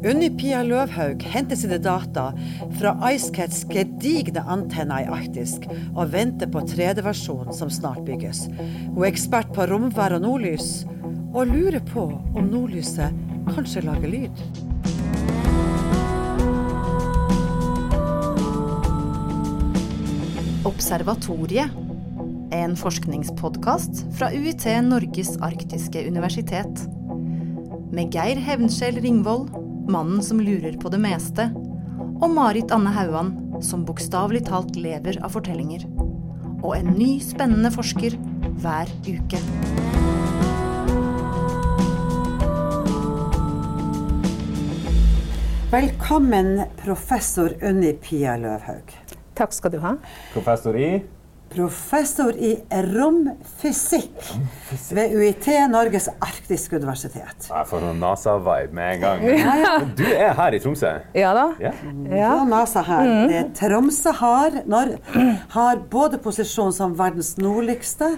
Unni Pia Løvhaug henter sine data fra IceCats gedigne antenner i Arktis og venter på 3D-versjonen som snart bygges. Hun er ekspert på romvær og nordlys, og lurer på om nordlyset kanskje lager lyd. Observatoriet. En forskningspodkast fra UiT Norges arktiske universitet. Med Geir Hevnskjell Ringvold mannen som lurer på det meste, og Marit Anne Hauan, som bokstavelig talt lever av fortellinger. Og en ny, spennende forsker hver uke. Velkommen, professor Unni Pia Løvhaug. Takk skal du ha. Professor i Professor i romfysikk ved UiT Norges arktiske universitet. Jeg får noen NASA-vibe med en gang. Men du er her i Tromsø? Ja da. Ja. Ja. Ja, NASA her. Det Tromsø har, når, har både posisjon som verdens nordligste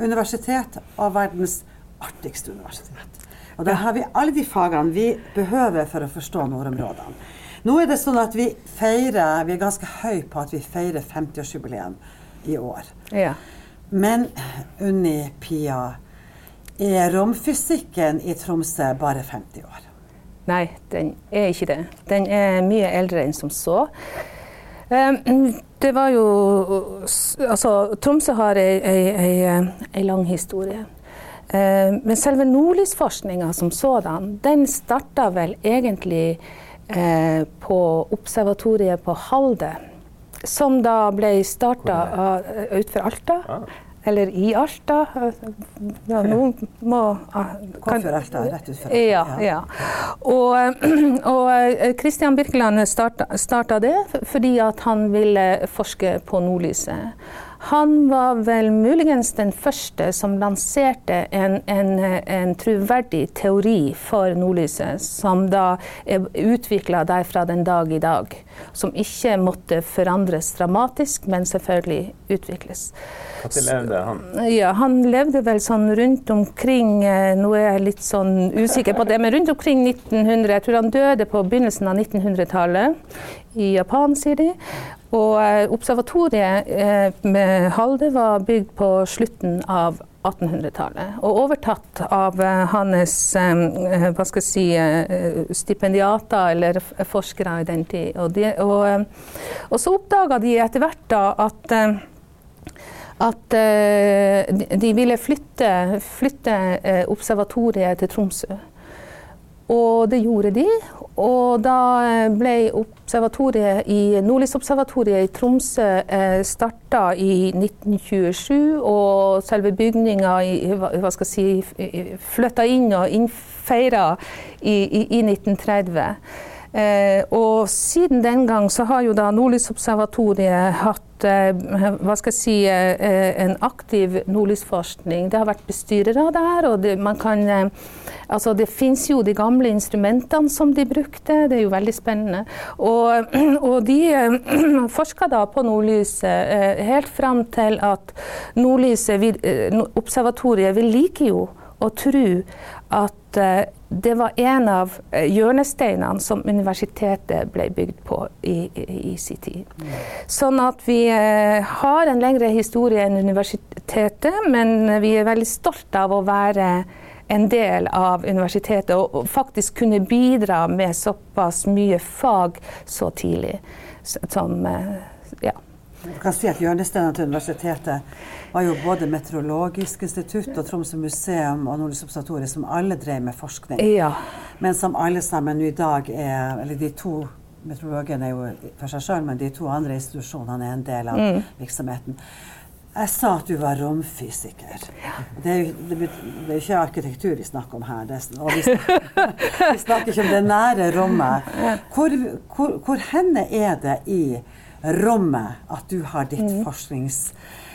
universitet og verdens artigste universitet. Og da har vi alle de fagene vi behøver for å forstå nordområdene. Nå er det sånn at vi feirer, vi er ganske høy på at vi feirer 50-årsjubileum i år. Ja. Men Unni Pia, er romfysikken i Tromsø bare 50 år? Nei, den er ikke det. Den er mye eldre enn som så. Um, Det var jo Altså, Tromsø har ei, ei, ei, lang historie. Eh, Men selve nordlysforskninga som sådan, den starta vel egentlig eh, på observatoriet på Halde. Som da ble starta utenfor Alta. Ah. Eller i Alta. Ja, noen må Hvorfor Alta? Rett ut fra ja, ja. Og, og Kristian Birkeland starta, starta det fordi han ville forske på nordlyset. Han var vel muligens den første som lanserte en, en, en troverdig teori for nordlyset, som da er utvikla derfra den dag i dag. Som ikke måtte forandres dramatisk, men selvfølgelig utvikles. Når levde han? Ja, han levde vel sånn rundt omkring eh, Nå er jeg litt sånn usikker på det, men rundt omkring 1900. Jeg tror han døde på begynnelsen av 1900-tallet. I Japan, sier de. Og eh, observatoriet eh, med Halde var bygd på slutten av 1800-tallet. Og overtatt av eh, hans hva skal jeg si, stipendiater eller forskere i den tid. Og, de, og, og så oppdaga de etter hvert da at at de- ville flytte, flytte observatoriet til Tromsø. Og det gjorde de. Og da eh, ble observatoriet i Nordlysobservatoriet i Tromsø eh, starta i 1927, og selve bygninga hva si, flytta inn og innfeira i, i, i 1930. Eh, og siden den gang så har jo da Nordlysobservatoriet hatt eh, hva skal jeg si, eh, en aktiv nordlysforskning. Det har vært bestyrere der, og det, man kan Altså, det fins jo de gamle instrumentene som de brukte, det er jo veldig spennende. Og, og de forska da på nordlyset helt fram til at nordlyset, observatoriet, vi liker jo å tro at det var en av eh, hjørnesteinene som universitetet ble bygd på i, i, i sin tid. Sånn at vi eh, har en lengre historie enn universitetet, men vi er veldig stolt av å være en del av universitetet og faktisk kunne bidra med såpass mye fag så tidlig. Som, eh, ja. Du kan si at Hjørnesteinene til universitetet var jo både Meteorologisk institutt og Tromsø museum og Nordisk observatorium, som alle drev med forskning. ja. Men som alle sammen nå i dag er Eller de to meteorologene er jo for seg sjøl, men de to andre institusjonene er en del av virksomheten. Jeg sa at du var romfysiker. Det er, jo, det, det er jo ikke arkitektur vi snakker om her. Er- og vi, snakker, vi snakker ikke om det nære rommet. Hvor, hvor, hvor henne er det i rommet at du har ditt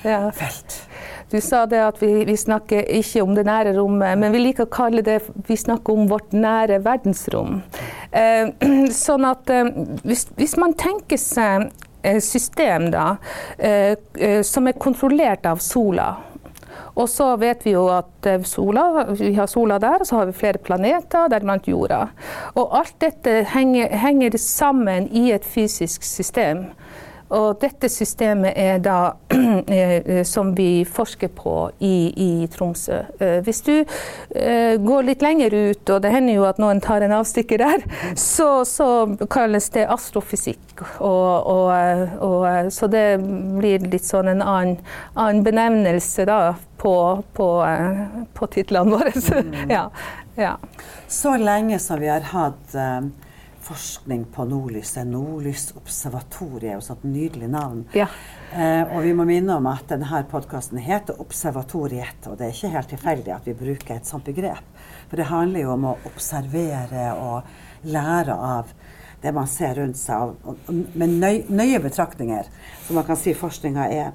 Ja. felt. Du sa det at vi, vi snakker ikke om det nære rommet, men vi liker å kalle det Vi snakker om vårt nære verdensrom. Eh, sånn at eh, hvis, hvis man tenker seg et system da, eh, eh, som er kontrollert av sola, Og så vet vi jo at eh, sola, vi har sola der, og så har vi flere planeter, deriblant jorda. Og alt dette henger, henger sammen i et fysisk system. Og dette systemet er da eh, som vi forsker på i, i Tromsø. Eh, hvis du uh, går litt lenger ut, og det hender jo at noen tar en avstikker der, så, så kalles det astrofysikk. Og, og, og, så det blir litt sånn en annen, annen benevnelse da på, på, på titlene våre. Mm. ja, ja. Så lenge som vi har hatt forskning på nordlyset. Nordlysobservatoriet er jo et nydelig navn. Ja. Eh, og vi må minne om at denne podkasten heter Observatoriet. Og det er ikke helt tilfeldig at vi bruker et sånt begrep. For det handler jo om å observere og lære av det man ser rundt seg, med nøye, nøye betraktninger, som man kan si forskninga er.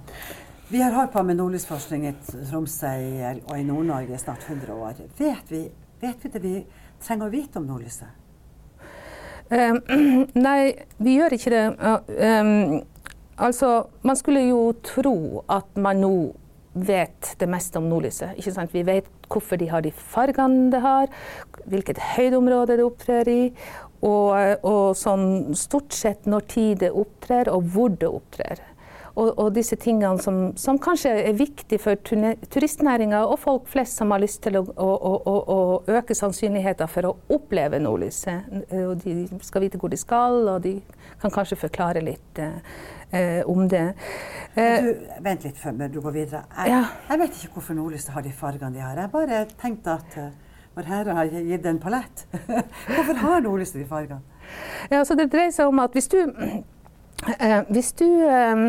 Vi har holdt på med nordlysforskning i Tromsø og i Nord-Norge i snart 100 år. Vet vi, vet vi det vi trenger å vite om nordlyset? Um, nei, vi gjør ikke det. Um, altså, man skulle jo tro at man nå vet det meste om nordlyset. Ikke sant? Vi vet hvorfor de har de fargene det har, hvilket høydeområde det opptrer i, og, og sånn stort sett når tid det opptrer, og hvor det opptrer og, og disse tingene som, som, kanskje er viktig for turistnæringa og folk flest som har lyst til å, å, å, øke sannsynligheten for å oppleve nordlyset. De skal vite hvor de skal, og de kan kanskje forklare litt eh, om det. Eh, du, vent litt før du går videre. Jeg, ja. jeg vet ikke hvorfor nordlyset har de fargene de har. Jeg bare tenkte at uh, Vår Herre har gitt en palett. hvorfor har nordlyset de fargene? Ja, så Det dreier seg om at hvis du Eh, hvis du eh,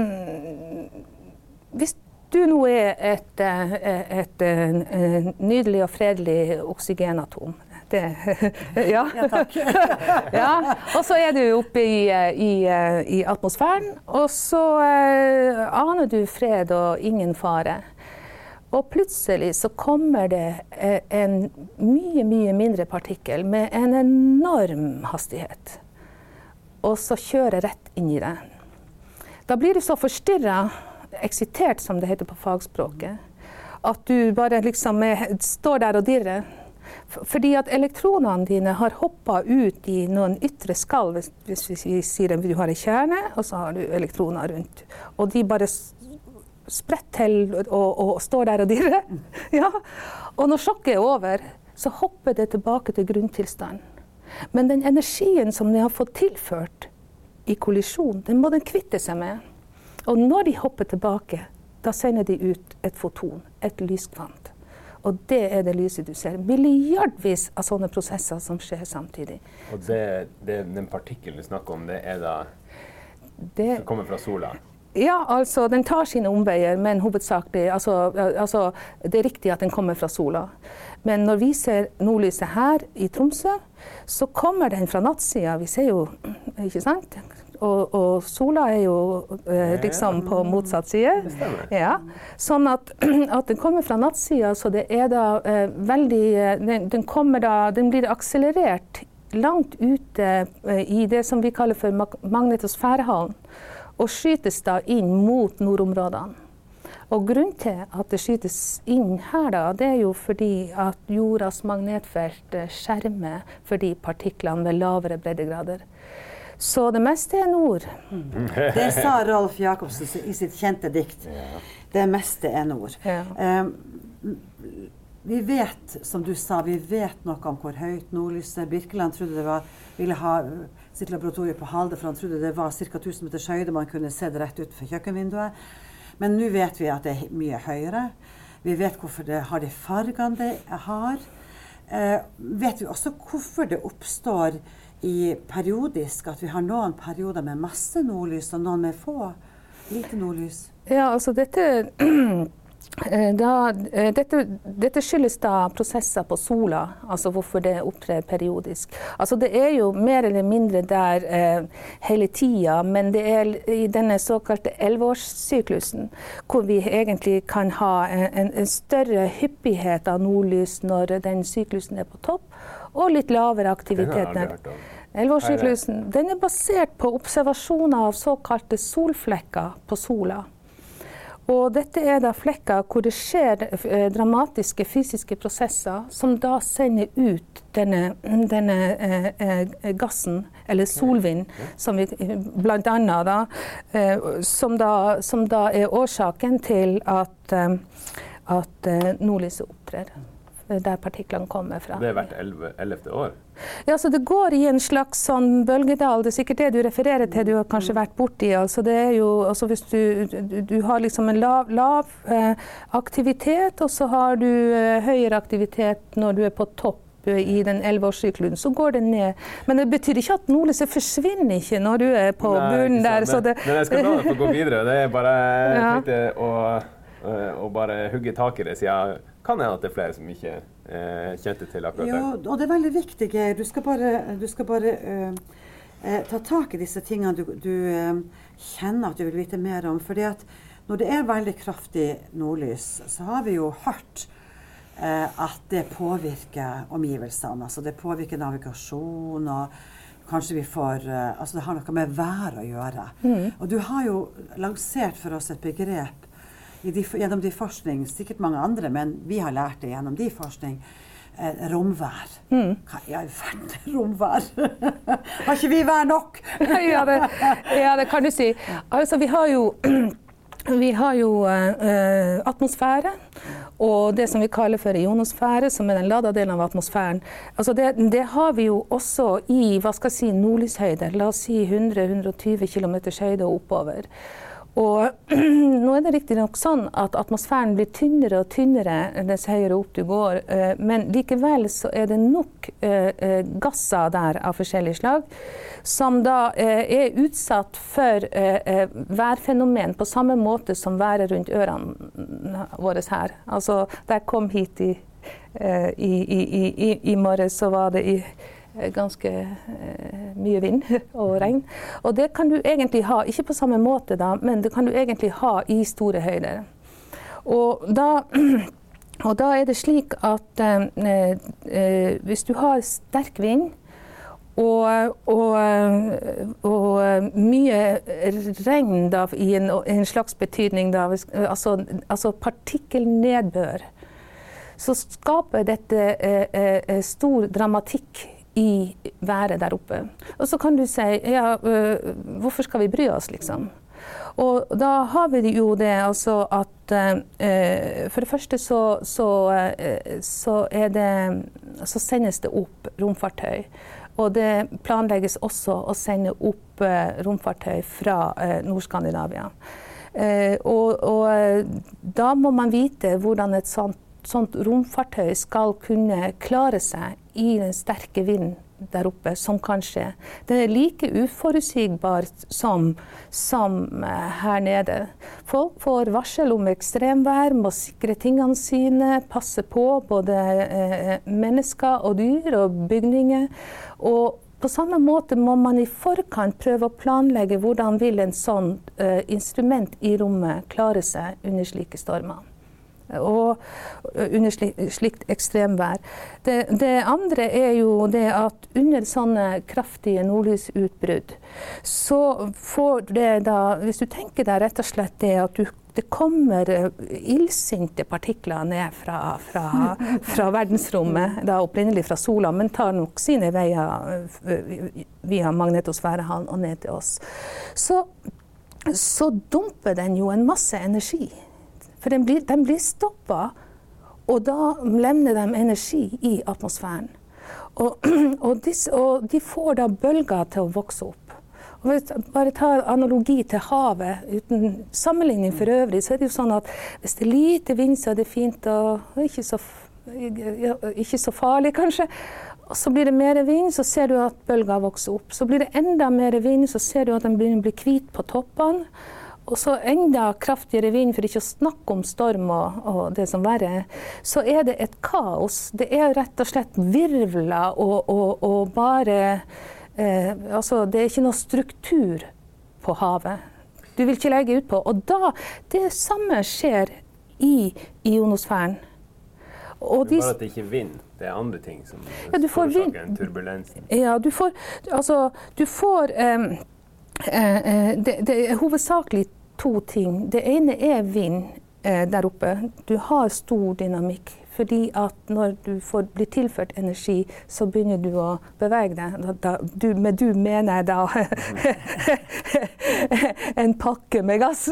Hvis du nå er et, eh, et, et nydelig og fredelig oksygenatom det, ja. ja, takk. ja. Og så er du oppe i, i, i atmosfæren, og så eh, aner du fred og ingen fare. Og plutselig så kommer det en mye, mye mindre partikkel med en enorm hastighet og så kjøre rett inn i det. Da blir du så forstyrra, eksitert som det heter på fagspråket, at du bare liksom er, står der og dirrer. Fordi at elektronene dine har hoppa ut i noen ytre skall, hvis, hvis vi sier at du har en kjerne, og så har du elektroner rundt. Og de bare spretter til og, og, og, står der og dirrer. Ja. Og når sjokket er over, så hopper det tilbake til grunntilstanden. Men den energien som de har fått tilført i kollisjon, den må den kvitte seg med. Og når de hopper tilbake, da sender de ut et foton, et lyskvant. Og det er det lyset du ser. Milliardvis av sånne prosesser som skjer samtidig. Og det, det den partikkelen du snakker om, det er da det, som kommer fra sola? Ja, altså den tar sine omveier, men hovedsakelig altså, altså, Det er riktig at den kommer fra sola. Men når vi ser nordlyset her i Tromsø, så kommer den fra nattsida. Vi ser jo, ikke sant? Og, og sola er jo eh, liksom på motsatt side. Ja. Sånn at, at, den kommer fra nattsida, så det er da eh, veldig eh, den, den, kommer da Den blir akselerert langt ute eh, i det som vi kaller for magnetosfærehallen, og skytes da inn mot nordområdene. Og grunnen til at det skytes inn her, da, det er jo fordi at jordas magnetfelt eh, skjermer for de partiklene ved lavere breddegrader. Så det meste er nord. Mm. Det sa Rolf Jacobsen i sitt kjente dikt. Det meste er nord. Ja. Um, vi vet, som du sa, vi vet noe om hvor høyt nordlyset Birkeland trodde det var, ville ha sitt laboratorium på Halde, for han trodde det var ca. 1000 meters høyde. Man kunne se det rett utenfor kjøkkenvinduet. Men nå vet vi at det er mye høyere. Vi vet hvorfor det har de fargene det har. Eh, vet vi også hvorfor det oppstår i periodisk, at vi har noen perioder med masse nordlys og noen med få lite nordlys? Ja, altså dette da, eh, dette, dette, skyldes da prosesser på sola, altså hvorfor det opptrer periodisk. Altså det er jo mer eller mindre der eh, hele tida, men det er i denne såkalte elleveårssyklusen hvor vi egentlig kan ha en, en, større hyppighet av nordlys når den syklusen er på topp, og litt lavere aktivitet. Elleveårssyklusen den er basert på observasjoner av såkalte solflekker på sola. Og dette er da flekker hvor det skjer eh, dramatiske fysiske prosesser som da sender ut denne, denne eh, eh gassen, eller solvind, som vi bl.a. Da, eh, som, da, som da er årsaken til at, eh, at nordlyset opptrer der partiklene kommer fra. Det er hvert ellevte år? Ja, så Det går i en slags sånn bølgedal. Det er sikkert det du refererer til, du har kanskje vært borti. Altså det er jo, altså hvis du, du, har liksom en lav, lav eh, aktivitet, og så har du eh, høyere aktivitet når du er på topp eh, i den elleveårssyklusen, så går det ned. Men det betyr ikke at nordlyset forsvinner ikke når du er på bunnen der. Det, men, jeg skal la deg få gå videre. Det er bare ja. å, eh, å bare hugge tak i det, siden kan hende at det er flere som ikke eh, kjente til akkurat det. Ja, og det er veldig viktig, Geir. Du skal bare, du skal bare uh, uh, ta tak i disse tingene du, du uh, kjenner at du vil vite mer om. fordi at når det er veldig kraftig nordlys, så har vi jo hørt at det påvirker omgivelsene. Altså det påvirker navigasjon og kanskje vi får Altså det har noe med været å gjøre. Mm. Og du har jo lansert for oss et begrep de, gjennom de forskning, sikkert mange andre, men vi har lært det gjennom de forskning. Eh, romvær. Mm. Hva i all verden romvær? har ikke vi vær nok? ja, det, ja, det, kan du si. Altså, vi har jo, vi har jo eh, atmosfære og det som vi kaller for ionosfære, som er den lada delen av atmosfæren. Altså det, det, har vi jo også i hva skal jeg si, nordlyshøyde. La oss si 100-120 km høyde og oppover. Og nå er det riktignok sånn at atmosfæren blir tynnere og tynnere dess høyere opp du går, eh, men likevel så er det nok eh, eh, gasser der av forskjellige slag som da er utsatt for værfenomen på samme måte som været rundt ørene våre her. Altså, da jeg kom hit i, i, i, i, morges, så var det i ganske eh, mye vind og regn. Og det kan du egentlig ha, ikke på samme måte, da, men det kan du egentlig ha i store høyder. Og da, og da er det slik at eh, eh, hvis du har sterk vind og, og, og mye regn da, i en, en slags betydning, da, altså, altså partikkelnedbør, så skaper dette eh, eh, stor dramatikk i været der oppe. Og så kan du si ja, øh, hvorfor skal vi bry oss, liksom? Og da har vi jo det altså at uh, For det første så, så, uh, så, det, så, sendes det opp romfartøy. Og det planlegges også å sende opp uh, romfartøy fra Nord-Skandinavia. Og, og, da må man vite hvordan et sånt, sånt romfartøy skal kunne klare seg i den sterke vinden der oppe som kan skje. Den er like uforutsigbar som, som uh, her nede. Folk får varsel om ekstremvær, må sikre tingene sine, passe på både uh, mennesker og dyr og bygninger. Og på samme måte må man i forkant prøve å planlegge hvordan vil en sånn instrument i rommet klare seg under slike stormer og under slikt ekstremvær. Det, det, andre er jo det at under sånne kraftige nordlysutbrudd, så får det da Hvis du tenker deg rett og slett det at du det kommer illsinte partikler ned fra, fra, fra, verdensrommet, da opprinnelig fra sola, men tar nok sine veier via magnetosfærehallen og ned til oss. Så, så dumper den jo en masse energi for den blir, den blir stoppa, og da levner de energi i atmosfæren. Og, og, disse, og, de får da bølger til å vokse opp. Og bare ta analogi til havet, uten sammenligning for øvrig, så er det jo sånn at hvis det er lite vind, så er det fint og ikke så, ikke så farlig, kanskje. Og så blir det mer vind, så ser du at bølger vokser opp. Så blir det enda mer vind, så ser du at den begynner å hvit på toppene. Og så enda kraftigere vind, for ikke å snakke om storm og, og, det som verre så er det et kaos. Det er rett og slett virvler og, og, og bare eh, Altså, det er ikke noe struktur på havet. Du vil ikke legge ut på. Og da Det samme skjer i ionosfæren. Og det er bare at det ikke er vind, det er andre ting som ja, forårsaker turbulensen? Ja, du får Altså, du får eh, det, det, er hovedsakelig to ting. Det ene er vind eh, der oppe. Du har stor dynamikk. Fordi at når du får, blir tilført energi, så begynner du å bevege deg. Da, du, med du mener jeg da en pakke med gass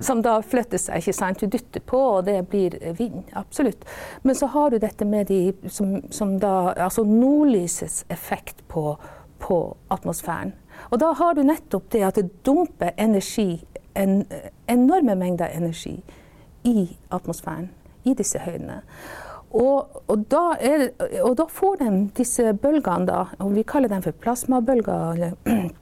som da flytter seg. ikke sant? Du dytter på, og det blir vind. Absolutt. Men så har du dette med de som, som da Altså nordlysets effekt på, på atmosfæren. Og da har du nettopp det at det dumper energi, en, enorme mengder energi, i atmosfæren. I disse høydene. Og, og, da er, og, da får de disse bølgene, da, og vi kaller dem for plasmabølger.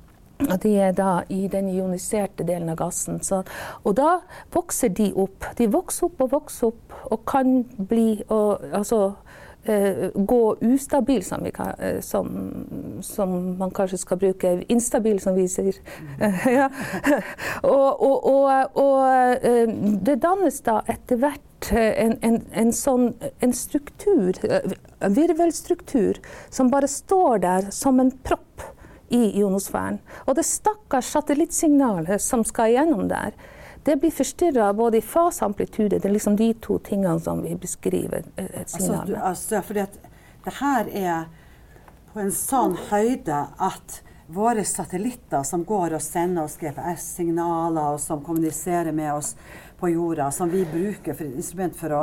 Og de er da i den ioniserte delen av gassen. Så, og da vokser de opp. De vokser opp og vokser opp og kan bli og, altså, gå ustabil, som, kan, uh, som, som, man kanskje skal bruke. Instabil, som vi sier. Uh, ja. og, og uh, det dannes da etter hvert en, en, en, sånn en struktur, virvelstruktur, som bare står der som en propp i ionosfæren. Og det stakkars satellittsignalet som skal gjennom der, det blir forstyrra både i fase og amplitude. Det er liksom de to tingene som vi beskriver et signal med. Altså, altså, det her er på en sånn høyde at våre satellitter som går og sender oss GPS-signaler, og som kommuniserer med oss på jorda, som vi bruker for instrument for å,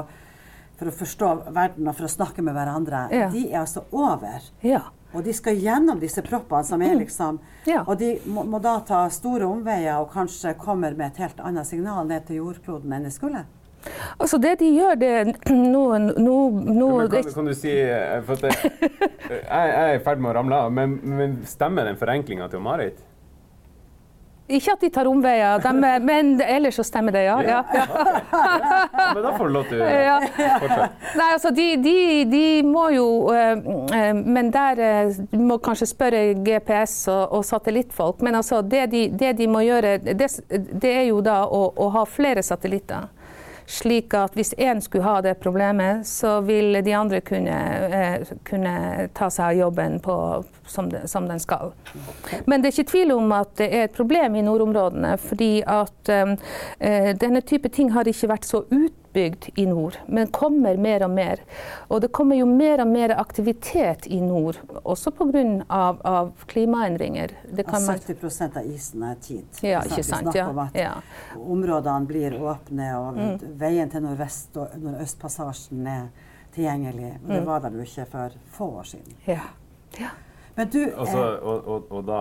for å forstå verden og for å snakke med hverandre, ja. de er altså over. Ja. Og de skal gjennom disse proppene som er mm. liksom ja. Og de må, må, da ta store omveier og kanskje kommer med et helt annet signal ned til jordkloden enn de skulle? Altså det de gjør, det nå, nå, nå kan, kan, du si eh, for det, Jeg er i ferd med å ramle av, men, men stemmer den forenklinga til Marit? Ikke at de tar omveier, de, men ellers så stemmer det, ja. ja, ja. men da får du lov til å ja. Nei, altså de, de, de må jo uh, Men der Du må kanskje spørre GPS og, og satellittfolk. Men altså det de, det de må gjøre, det, det, er jo da å, å ha flere satellitter. Slik at hvis én skulle ha det problemet, så vil de andre kunne, eh, kunne ta seg av jobben på, som, de, som, den skal. Men det er ikke tvil om at det er et problem i nordområdene. Fordi at eh, denne type ting har ikke vært så ut utbygd i nord, men kommer mer og mer. Og det kommer jo mer og mer aktivitet i nord, også pga. Av, av klimaendringer. Det kan 70% av isen er tid. Ja, ikke sant. Ja, om at ja. Områdene blir åpne, og mm. veien til nordvest- og nordøstpassasjen er tilgjengelig. Og det mm. var det jo ikke for få år siden. Ja. ja. Men du, Også, eh, og, og, og da,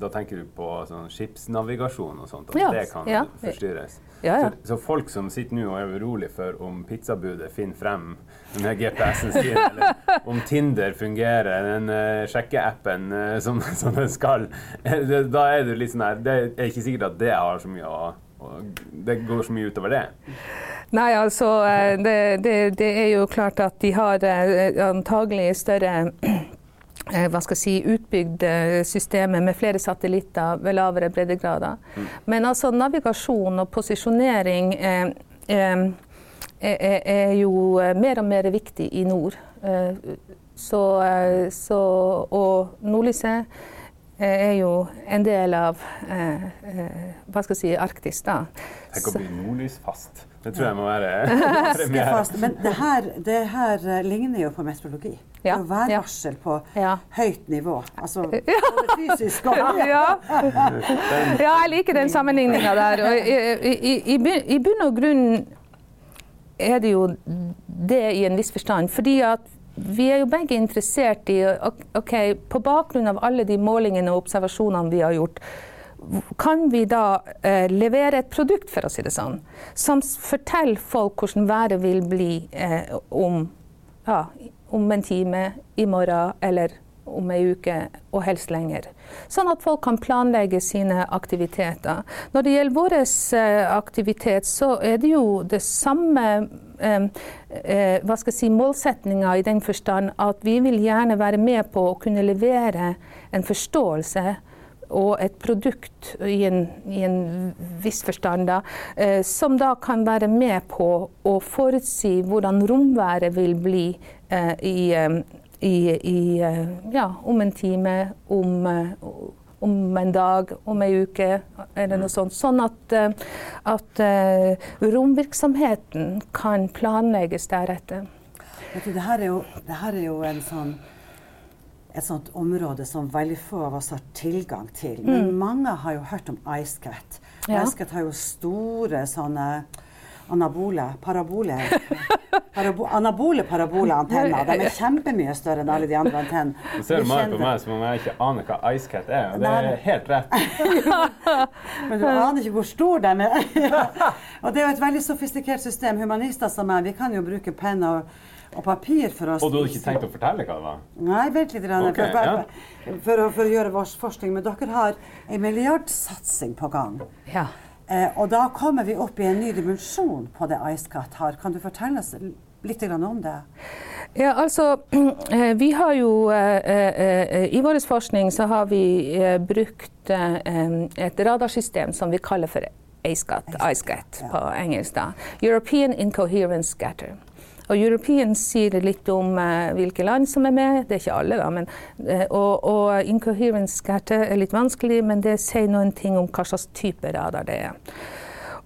da, tenker du på sånn skipsnavigasjon og sånt, at ja, det kan ja, forstyrres? Ja, så, så, folk som sitter nå og er urolig for om pizzabudet finner frem med GPS-en sin, eller om Tinder fungerer, den uh, sjekkeappen uh, som, som, den skal, det, da er det litt sånn her Det er ikke sikkert at det har så mye å det går så mye utover det? Nei, altså det, det, det er jo klart at de har antagelig større hva skal jeg si, utbygd systemet med flere satellitter ved lavere breddegrader. Mm. Men altså navigasjon og posisjonering eh, eh, er, er, jo mer og mer viktig i nord. Eh, så, eh, så, og nordlyset er jo en del av eh, hva skal jeg si, Arktis. da. Tenk å bli nordlysfast. Det tror jeg må være premiere. Men det her, det her, ligner jo på meteorologi. Ja. Værvarsel på ja. høyt nivå. Altså både fysisk og ja. ja, jeg liker den sammenligninga der. Og i, i, i, bunn og grunn er det jo det i en viss forstand. Fordi at vi er jo begge interessert i OK, på bakgrunn av alle de målingene og observasjonene vi har gjort, kan vi da eh, levere et produkt, for å si det sånn, som forteller folk hvordan været vil bli eh, om, ja, om, en time, i morgen eller om ei uke, og helst lenger. Sånn at folk kan planlegge sine aktiviteter. Når det gjelder vår eh, aktivitet, så er det jo det samme eh, eh, hva skal si, målsetninga i den forstand at vi vil gjerne være med på å kunne levere en forståelse og et produkt i en, i en viss forstand, da, eh, som da kan være med på å forutsi hvordan romværet vil bli eh, i, eh, i, i, ja, om en time, om, om, en dag, om en uke eller noe sånt. Sånn at, at romvirksomheten kan planlegges deretter. Vet du, det her er jo, det her er jo en sånn, et sånt område som veldig få av oss har tilgang til. Men mange har jo hørt om IceCat. Ja. IceCat har jo store sånne anabole, parabole, parabo, anabole paraboleantenner. De er kjempemye større enn alle de andre antennene. Du ser Mari på meg som om jeg ikke aner hva IceCat er. Og det er helt rett. Men du aner ikke hvor stor den er. og det er jo et veldig sofistikert system. Humanister som meg, vi kan jo bruke penn og, og papir for å Og du hadde ikke tenkt å fortelle hva det var? Nei, vent litt. Rene, okay, for, ja. for, for å gjøre vår forskning. Men dere har en milliardsatsing på gang. Ja. Eh, og da kommer vi opp i en ny dimensjon på det IceCat har. Kan du fortelle oss litt om det? Ja, altså, eh, vi har jo eh, eh, I vår forskning så har vi brukt et radarsystem som vi kaller for ACECAT, IceCat på engelsk. da. European Incoherence Scatter. Og European sier litt om eh, hvilke land som er med, det er ikke alle, da. Men, eh, og, og Incoherence Scatter er litt vanskelig, men det sier noen ting om hva slags type radar det er.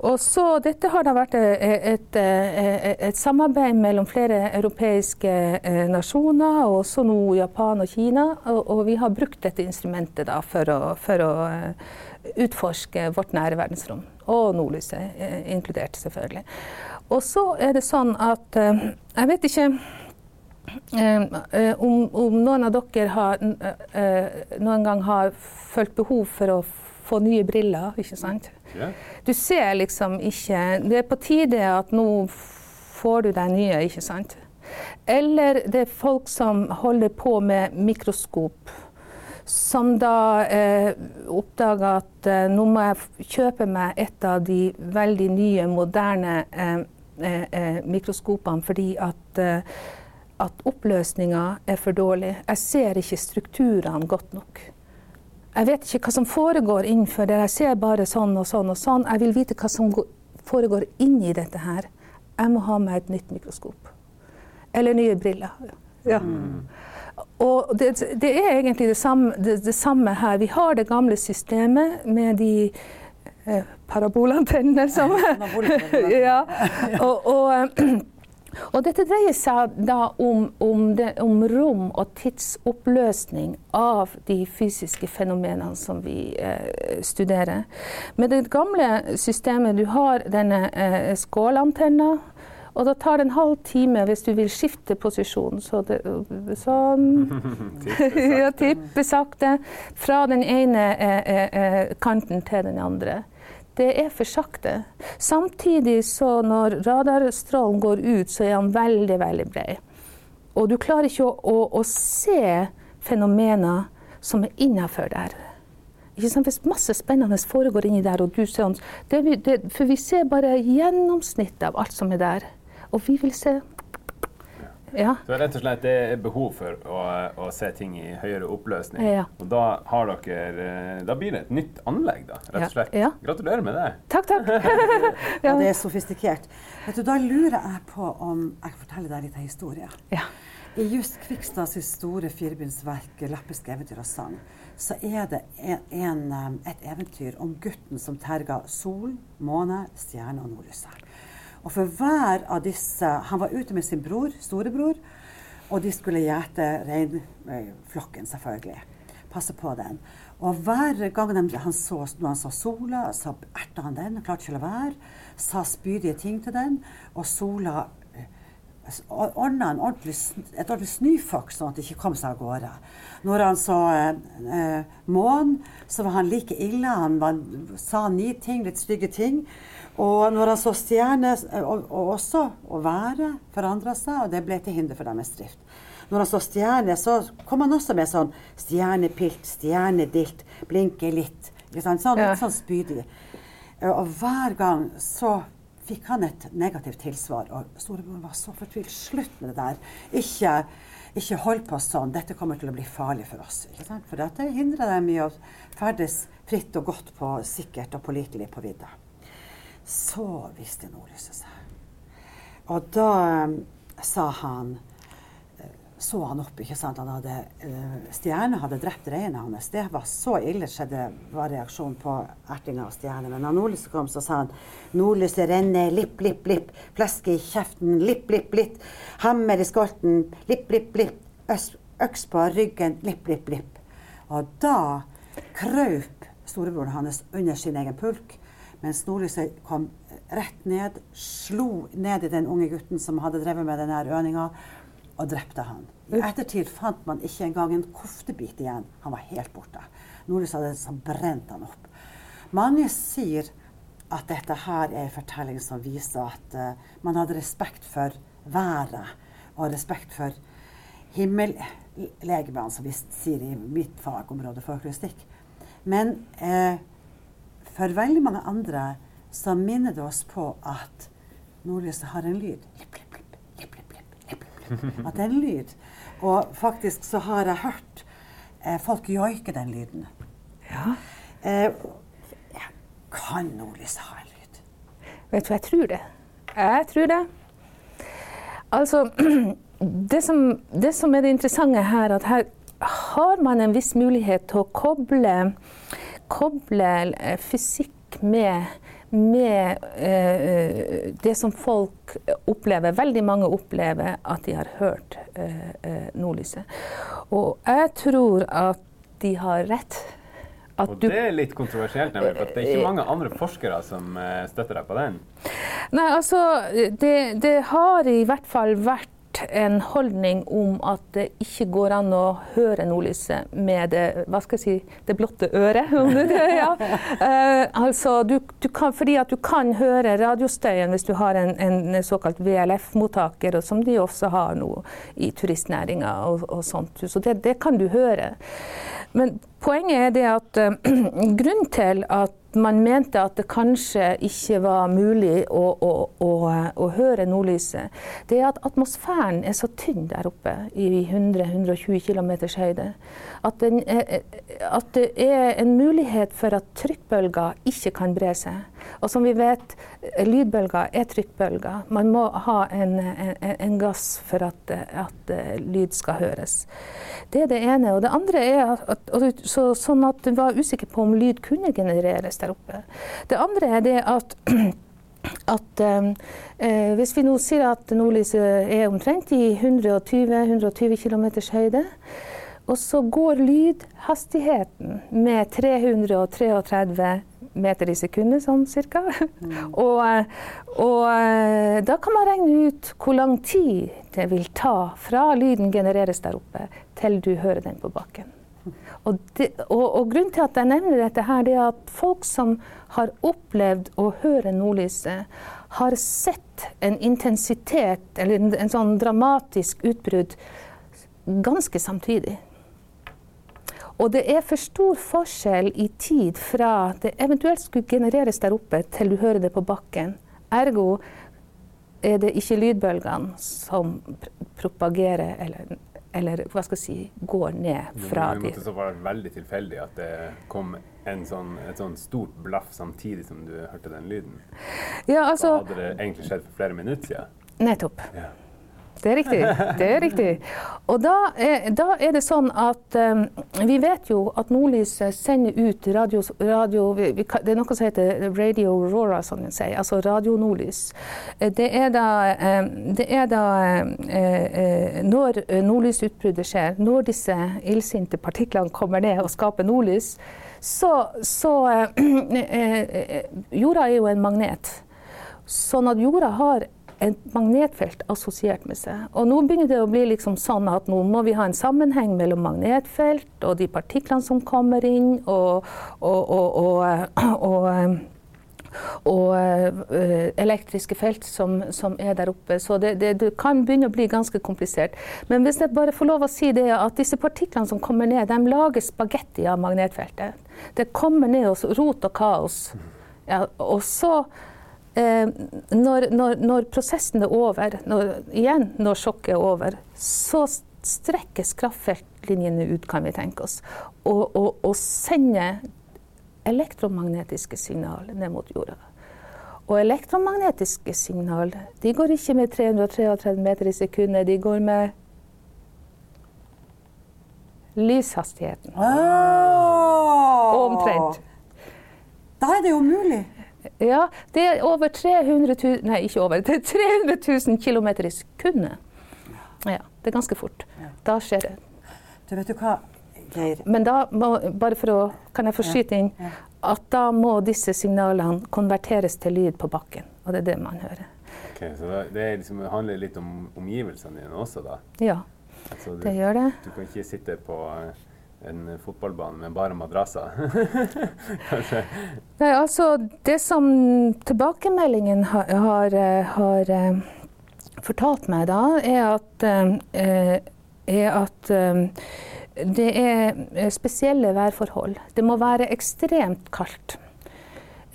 Og så, Dette har da vært eh, et, et, et samarbeid mellom flere europeiske eh, nasjoner, og også nå Japan og Kina. Og, og vi har brukt dette instrumentet da for å, for å eh, utforske vårt nære verdensrom. Og nordlyset eh, inkludert, selvfølgelig. Og så er det sånn at eh, Jeg vet ikke eh, om, om noen av dere har, eh, noen gang har følt behov for å få nye briller, ikke sant? Du ser liksom ikke Det er på tide at nå får du deg nye, ikke sant? Eller det er folk som holder på med mikroskop. Som da eh, oppdager at eh, nå må jeg kjøpe meg et av de veldig nye, moderne eh, mikroskopene fordi at, eh, at oppløsninga er for dårlig. Jeg ser ikke strukturene godt nok. Jeg vet ikke hva som foregår innenfor det. Jeg ser bare sånn og sånn og sånn. Jeg vil vite hva som foregår inni dette her. Jeg må ha meg et nytt mikroskop. Eller nye briller. Ja. Og det, det er egentlig det samme, det, det samme her. Vi har det gamle systemet med de eh, parabolantennene som ja. Og, og, eh, og dette dreier seg da om, om, det, om rom og tidsoppløsning av de fysiske fenomenene som vi eh, studerer. Med det gamle systemet, du har denne eh, skålantenna. Og da tar det en halv time hvis du vil skifte posisjon. Så det, sånn ja, tippe sakte fra den ene eh, eh, kanten til den andre. Det er for sakte. Samtidig så når radarstrålen går ut, så er han veldig, veldig bred. Og du klarer ikke å, å, å se fenomener som er innafor der. Ikke sant? Hvis masse spennende foregår inni der, og du ser det, det, For vi ser bare gjennomsnittet av alt som er der. Og vi vil se Ja. Så rett og slett det er behov for å, å se ting i høyere oppløsning. Ja. Og da har dere eh, Da blir det et nytt anlegg, da, rett og slett. Ja. Gratulerer med det. Takk, takk. ja, det er sofistikert. Vet du, Da lurer jeg på om jeg kan fortelle deg litt av historien. Ja. I Just Kvikstads store firebindsverk 'Lappiske eventyr og sang' så er det en, en, um, et eventyr om gutten som terga sol, måne, stjerne og nordlyset. Og for hver av disse Han var ute med sin bror, storebror, og de skulle gjete reinflokken, selvfølgelig. Passe på den. Og hver gang de, han så, når han så sola, så erta han den, klarte ikke å la være. Sa spydige ting til den, og sola ordna en ordentlig, et ordentlig snøfokk, sånn at det ikke kom seg av gårde. Når han så eh, eh, månen, så var han like ille. Han var, sa ni ting, litt stygge ting. Og når han så stjerner, eh, og, og også og været forandra seg, og det ble til hinder for deres drift. Når han så stjerner, så kom han også med sånn stjernepilt, stjernedilt, blinke litt. Sånn, litt sånn spydig. Eh, Og hver gang så fikk han et negativt tilsvar, og storebror var så fortvilt. Slutt med det der. Ikke, ikke hold på sånn. Dette kommer til å bli farlig for oss. Ikke sant? For dette hindrer dem i å ferdes fritt og godt på sikkert og pålitelig på vidda. Så viste nordlyset seg. Og da um, sa han så han opp. ikke sant? Han hadde, uh, Stjerne hadde drept reinen hans. Det var så ille, skjedde, var reaksjonen på ertinga av Stjerne. Men da nordlyset kom, så sa han nordlyset renner, lipp, lipp, lipp. Fleske i kjeften, lipp, lipp, lipp. Hammer i skolten, lipp, lipp, lipp. Øks på ryggen, lipp, lipp, lipp. Og da kraup storebroren hans under sin egen pulk, mens nordlyset kom rett ned, slo ned i den unge gutten som hadde drevet med denne øninga, og drepte han. I ettertid fant man ikke engang en koftebit igjen. Han var helt borte. Nordlys hadde brent han opp. Mange sier at dette her er en fortelling som viser at uh, man hadde respekt for været og respekt for himmellegemene, som vi sier i mitt fagområde, folkloristikk. Men uh, for veldig mange andre så minner det oss på at nordlyset har en lyd. Lipp, lipp, At det er en lyd. Og faktisk så har jeg hørt eh, folk joike den lyden. Ja. Eh, kan nordlys ha en lyd? Vet du, jeg tror det. Jeg tror det. Altså, det som, det som er det interessante her, at her har man en viss mulighet til å koble, koble eh, fysikk med med eh, det som folk opplever. Veldig mange opplever at de har hørt eh, eh nordlyset. Og jeg tror at de har rett. At og det er litt kontroversielt, nemlig, for det er ikke mange andre forskere som eh, støtter deg på den? Nei, altså det, det har i hvert fall vært en holdning om at det ikke går an å høre nordlyset med det, hva skal jeg si, det blotte øret. ja. uh, altså, du, du kan, fordi at du kan høre radiostøyen hvis du har en, en såkalt VLF-mottaker, som de også har nå i turistnæringa og, og, sånt. Så det, det, kan du høre. Men poenget er at uh, grunnen til at man mente at det kanskje ikke var mulig å, å, å, å høre nordlyset, det er at atmosfæren er så tynn der oppe i 100-120 km høyde at, den, at, det er en mulighet for at trykkbølger ikke kan bre seg. Og som vi vet, lydbølger er trykkbølger. Man må ha en, en, en gass for at, at, lyd skal høres. Det er det ene. Og det andre er at, så, sånn at du var usikker på om lyd kunne genereres der oppe. Det andre er det at at eh, hvis vi nå sier at nordlyset er omtrent i 120-120 km høyde, og så går lydhastigheten med 333 meter i sekundet, sånn cirka. Mm. og, og, eh, da kan man regne ut hvor lang tid det vil ta fra lyden genereres der oppe, til du hører den på bakken. Og, det, og, og grunnen til at jeg nevner dette, her, er at folk som har opplevd å høre nordlyset, har sett en intensitet, eller en, en sånn dramatisk utbrudd, ganske samtidig. Og det er for stor forskjell i tid fra det eventuelt skulle genereres der oppe, til du hører det på bakken. Ergo er det ikke lydbølgene som propagerer eller, eller hva skal jeg si, går ned fra de Det være veldig tilfeldig at det kom sånn, et sånn stort blaff samtidig som du hørte den lyden. Ja, altså, da hadde det egentlig skjedd for flere minutter siden. Nettopp. Ja. Det er riktig. det er riktig. Og da er, da er det sånn at um, vi vet jo at nordlyset sender ut radio, radio vi, vi, Det er noe som heter radio aurora, som de sier, altså radio-nordlys. Eh, det er da, um, det er da uh, når nordlysutbruddet skjer, når disse illsinte partiklene kommer ned og skaper nordlys, så, så uh, Jorda er jo en magnet. Sånn at jorda har et magnetfelt assosiert med seg. Og nå begynner det å bli liksom sånn at nå må vi ha en sammenheng mellom magnetfelt og de partiklene som kommer inn, og, og, og, og og uh, elektriske felt som, som, er der oppe. Så det, det, det, kan begynne å bli ganske komplisert. Men hvis jeg bare får lov å si det, at disse partiklene som kommer ned, de lager spagetti av magnetfeltet. Det kommer ned hos rot og kaos. Ja, og så eh, når, når, når, prosessen er over, når, igjen når sjokket er over, så strekkes kraftfeltlinjene ut, kan vi tenke oss, og, og, og sender elektromagnetiske signal ned mot jorda. Og elektromagnetiske signal de går ikke med 333 meter i sekundet, de går med lyshastigheten. Oh. Omtrent. Da er det jo mulig. Ja, det er over 300 000 Nei, ikke over. Det er 300 000 km i sekundet. Ja, det er ganske fort. Da skjer det. Du vet du hva, Geir? Men da må, bare for å Kan jeg få skyte inn? Ja. At da må disse signalene konverteres til lyd på bakken. Og det er det man hører. Okay, så da, det liksom, handler litt om omgivelsene dine også, da? Ja, Altså, du, det gjør det. du kan ikke sitte på eh, en fotballbane med bare madrasser? Nei, altså, det som tilbakemeldingen har, har, har eh, fortalt meg da, er at, eh, er at eh, det er spesielle værforhold. Det må være ekstremt kaldt.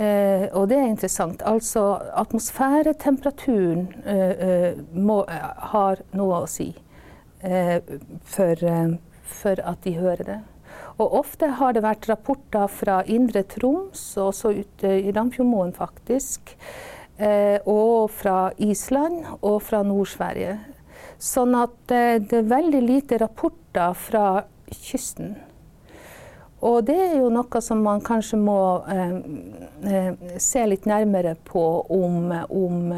Eh, og det er interessant. Altså atmosfæretemperaturen eh, må, har noe å si eh, for, for at de hører det. Og ofte har det vært rapporter fra Indre Troms, og også ute i Ramfjordmoen faktisk, eh, og fra Island og fra Nord-Sverige. Sånn at eh, det er veldig lite rapporter fra kysten. Og det er jo noe som man kanskje må eh, eh, se litt nærmere på om, om,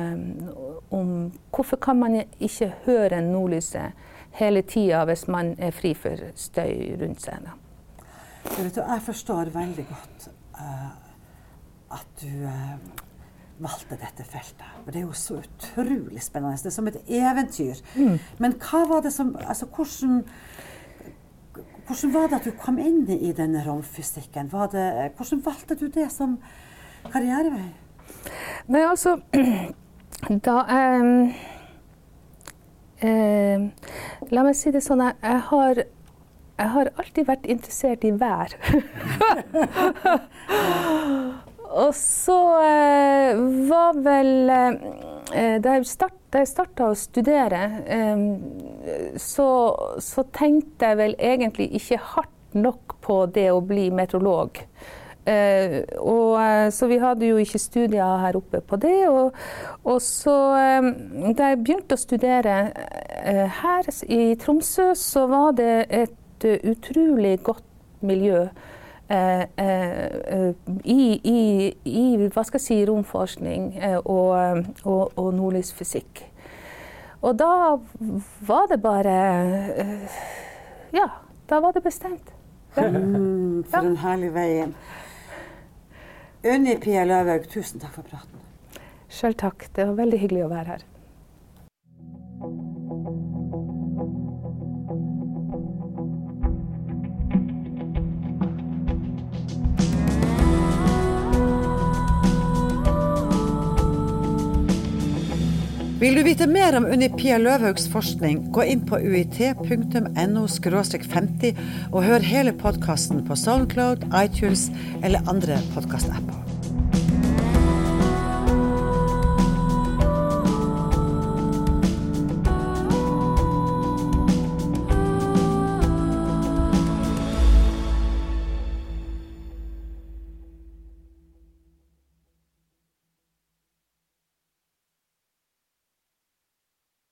om Hvorfor kan man ikke høre nordlyset hele tida hvis man er fri for støy rundt seg? Vet, jeg forstår veldig godt uh, at du uh, valgte dette feltet. For det er jo så utrolig spennende. Det er som et eventyr. Men hva var det som Altså, hvordan hvordan var det at du kom inn i denne romfysikken? Var det, hvordan valgte du det som karrierevei? Nei, altså Da eh, eh, La meg si det sånn, jeg, har, jeg har alltid vært interessert i vær. Og så eh, var vel eh, da jeg starta å studere, eh, så, så tenkte jeg vel egentlig ikke hardt nok på det å bli meteorolog. Eh, og, eh, så vi hadde jo ikke studier her oppe på det. Og, og så eh, da jeg begynte å studere eh, her i Tromsø, så var det et uh, utrolig godt miljø. I, i, i hva skal jeg si, romforskning og, og, og nordlysfysikk. Og da var det bare Ja, da var det bestemt. Ja. Mm, for en herlig vei inn. Unni Pia Løvaug, tusen takk for praten. Sjøl takk. Det var veldig hyggelig å være her. Vil du vite mer om Unni Pia Løvhaugs forskning, gå inn på uit.no 50 og hør hele podkasten på Soundcloud, iTunes eller andre podkastapper.